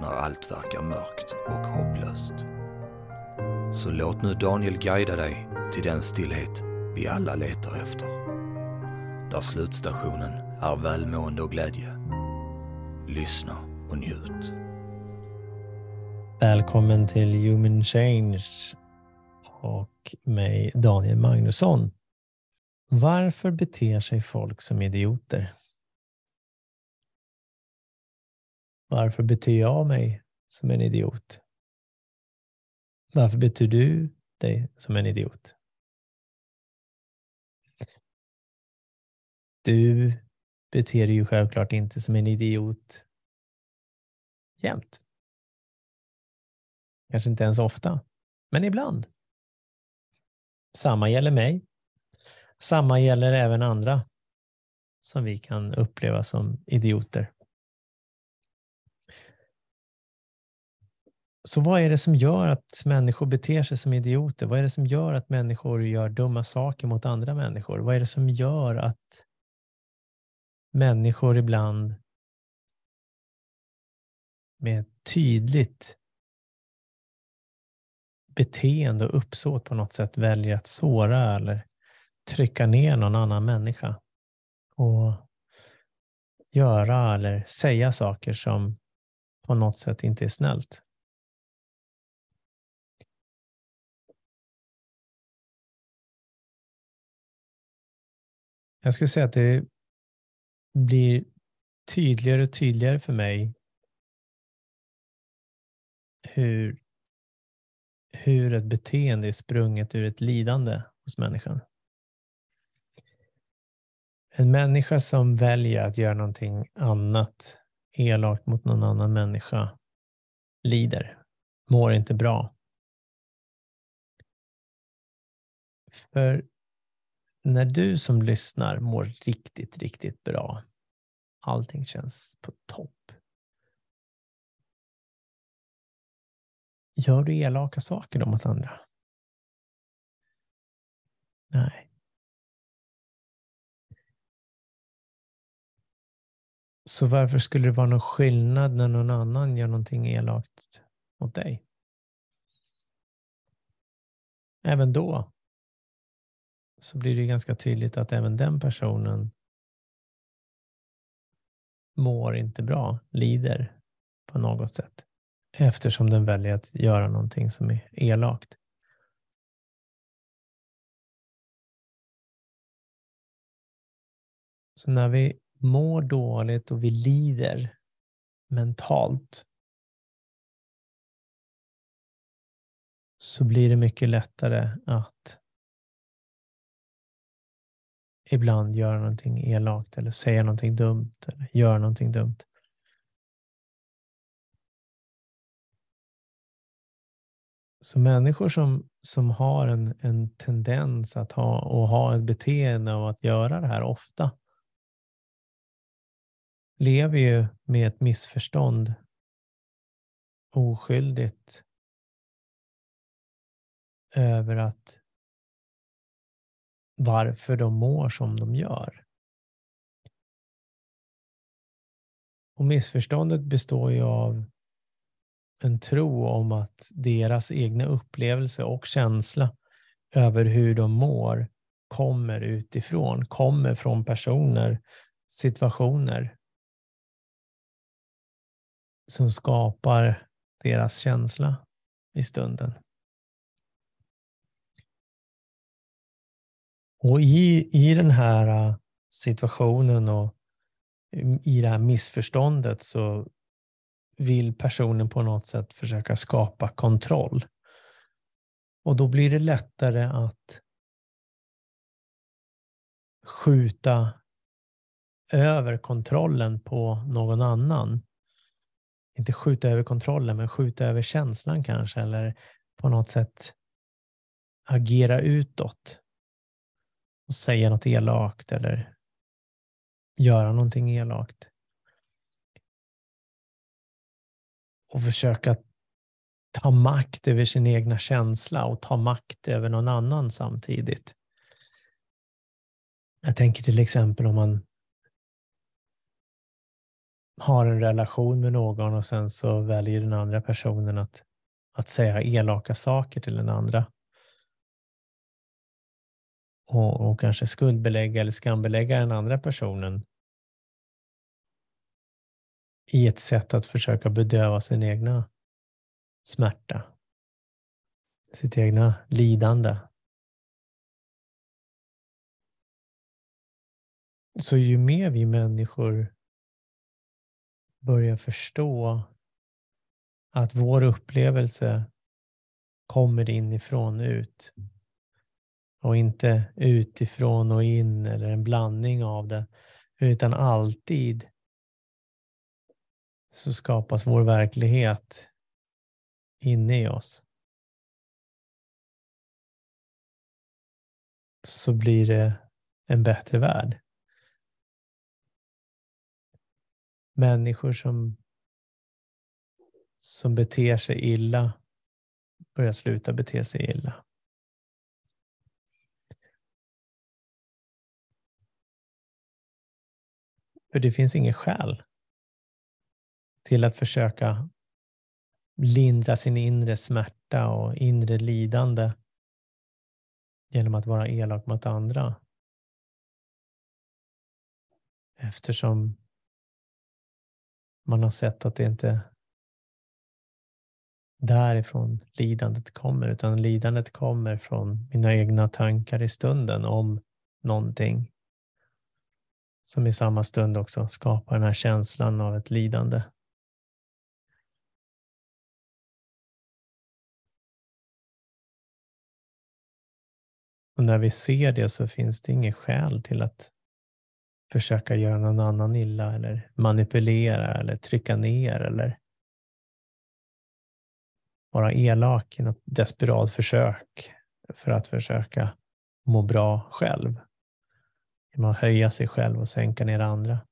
när allt verkar mörkt och hopplöst. Så låt nu Daniel guida dig till den stillhet vi alla letar efter. Där slutstationen är välmående och glädje. Lyssna och njut. Välkommen till Human Change och mig Daniel Magnusson. Varför beter sig folk som idioter? Varför beter jag mig som en idiot? Varför beter du dig som en idiot? Du beter dig ju självklart inte som en idiot jämt. Kanske inte ens ofta, men ibland. Samma gäller mig. Samma gäller även andra som vi kan uppleva som idioter. Så vad är det som gör att människor beter sig som idioter? Vad är det som gör att människor gör dumma saker mot andra människor? Vad är det som gör att människor ibland med tydligt beteende och uppsåt på något sätt väljer att såra eller trycka ner någon annan människa och göra eller säga saker som på något sätt inte är snällt. Jag skulle säga att det blir tydligare och tydligare för mig hur, hur ett beteende är sprunget ur ett lidande hos människan. En människa som väljer att göra någonting annat elakt mot någon annan människa lider, mår inte bra. För när du som lyssnar mår riktigt, riktigt bra, allting känns på topp. Gör du elaka saker då mot andra? Nej. Så varför skulle det vara någon skillnad när någon annan gör någonting elakt mot dig? Även då så blir det ganska tydligt att även den personen mår inte bra, lider på något sätt eftersom den väljer att göra någonting som är elakt. Så när vi mår dåligt och vi lider mentalt så blir det mycket lättare att ibland göra någonting elakt eller säga någonting dumt eller göra någonting dumt. Så människor som, som har en, en tendens att ha, och ha ett beteende av att göra det här ofta lever ju med ett missförstånd oskyldigt över att varför de mår som de gör. Och missförståndet består ju av en tro om att deras egna upplevelse och känsla över hur de mår kommer utifrån, kommer från personer, situationer som skapar deras känsla i stunden. Och i, i den här äh, situationen och mm, i det här missförståndet så vill personen på något sätt försöka skapa kontroll. Och då blir det lättare att skjuta över kontrollen på någon annan inte skjuta över kontrollen, men skjuta över känslan kanske, eller på något sätt agera utåt och säga något elakt eller göra någonting elakt. Och försöka ta makt över sin egna känsla och ta makt över någon annan samtidigt. Jag tänker till exempel om man har en relation med någon och sen så väljer den andra personen att, att säga elaka saker till den andra. Och, och kanske skuldbelägga eller skambelägga den andra personen i ett sätt att försöka bedöva sin egna smärta, sitt egna lidande. Så ju mer vi människor börjar förstå att vår upplevelse kommer inifrån ut och inte utifrån och in eller en blandning av det, utan alltid så skapas vår verklighet inne i oss. Så blir det en bättre värld. Människor som, som beter sig illa börjar sluta bete sig illa. För det finns inget skäl till att försöka lindra sin inre smärta och inre lidande genom att vara elak mot andra. Eftersom man har sett att det inte därifrån lidandet kommer, utan lidandet kommer från mina egna tankar i stunden om någonting som i samma stund också skapar den här känslan av ett lidande. Och när vi ser det så finns det inget skäl till att försöka göra någon annan illa eller manipulera eller trycka ner eller vara elak i något desperat försök för att försöka må bra själv. Genom att höja sig själv och sänka ner andra.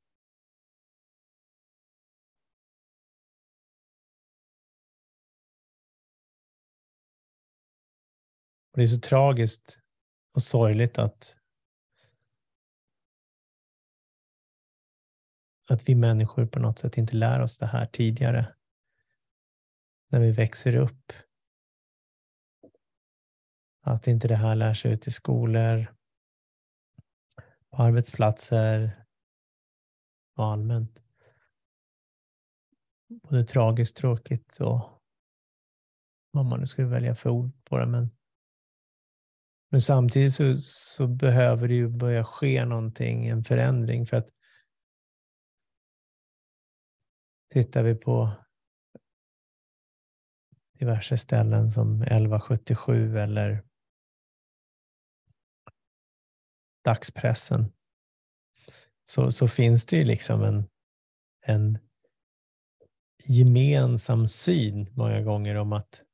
Och det är så tragiskt och sorgligt att, att vi människor på något sätt inte lär oss det här tidigare. När vi växer upp. Att inte det här lärs ut i skolor, på arbetsplatser och allmänt. Både tragiskt, tråkigt och vad man nu skulle välja för ord på det. Men men samtidigt så, så, behöver det ju börja ske någonting, en förändring. För att tittar vi på diverse ställen som 1177 eller dagspressen så, så finns det ju liksom en, en gemensam syn många gånger om att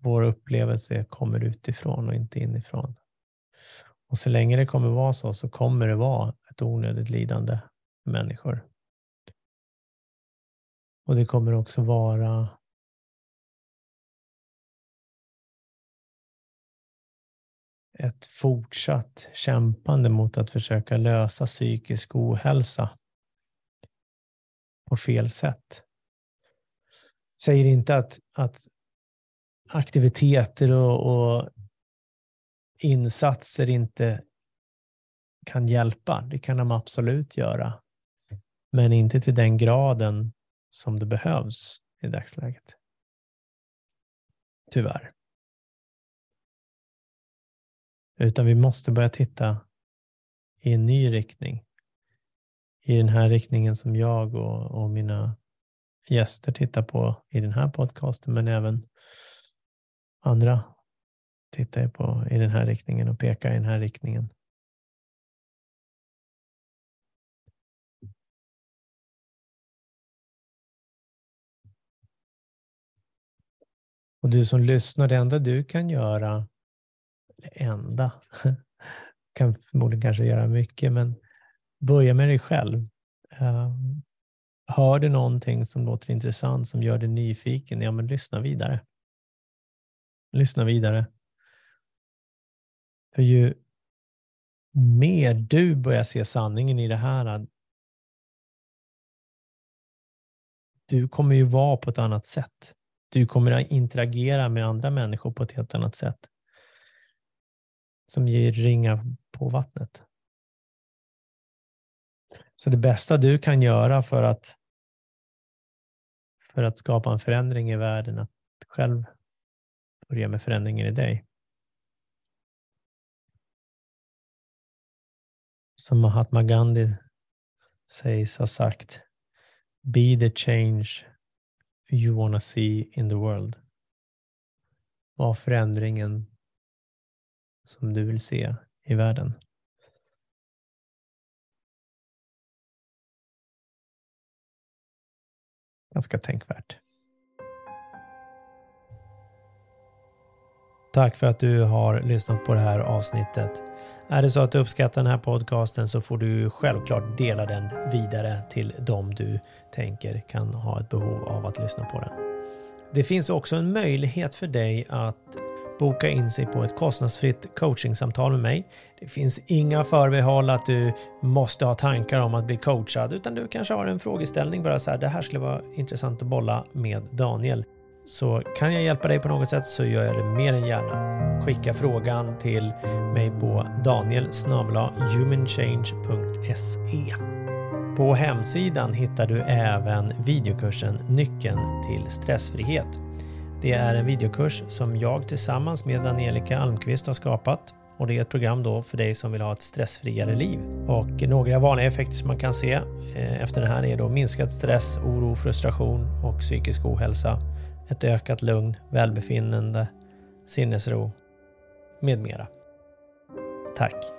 vår upplevelse kommer utifrån och inte inifrån. Och så länge det kommer vara så, så kommer det vara ett onödigt lidande för människor. Och det kommer också vara ett fortsatt kämpande mot att försöka lösa psykisk ohälsa på fel sätt. Säger inte att, att aktiviteter och, och insatser inte kan hjälpa. Det kan de absolut göra. Men inte till den graden som det behövs i dagsläget. Tyvärr. Utan vi måste börja titta i en ny riktning. I den här riktningen som jag och, och mina gäster tittar på i den här podcasten, men även andra tittar på i den här riktningen och pekar i den här riktningen. Och du som lyssnar, det enda du kan göra enda, kan förmodligen kanske göra mycket, men börja med dig själv. Ehm, hör du någonting som låter intressant, som gör dig nyfiken, ja men lyssna vidare. Lyssna vidare. För ju mer du börjar se sanningen i det här, du kommer ju vara på ett annat sätt. Du kommer att interagera med andra människor på ett helt annat sätt. Som ger ringar på vattnet. Så det bästa du kan göra för att, för att skapa en förändring i världen, att själv börja med förändringen i dig. Som Mahatma Gandhi sägs ha sagt, Be the change you wanna see in the world. Var förändringen som du vill se i världen. Ganska tänkvärt. Tack för att du har lyssnat på det här avsnittet. Är det så att du uppskattar den här podcasten så får du självklart dela den vidare till dem du tänker kan ha ett behov av att lyssna på den. Det finns också en möjlighet för dig att boka in sig på ett kostnadsfritt coachingsamtal med mig. Det finns inga förbehåll att du måste ha tankar om att bli coachad utan du kanske har en frågeställning bara så här. Det här skulle vara intressant att bolla med Daniel. Så kan jag hjälpa dig på något sätt så gör jag det mer än gärna. Skicka frågan till mig på daniel humanchange.se. På hemsidan hittar du även videokursen Nyckeln till stressfrihet. Det är en videokurs som jag tillsammans med Angelica Almqvist har skapat och det är ett program då för dig som vill ha ett stressfriare liv. Och några vanliga effekter som man kan se eh, efter den här är då minskad stress, oro, frustration och psykisk ohälsa ett ökat lugn, välbefinnande, sinnesro med mera. Tack!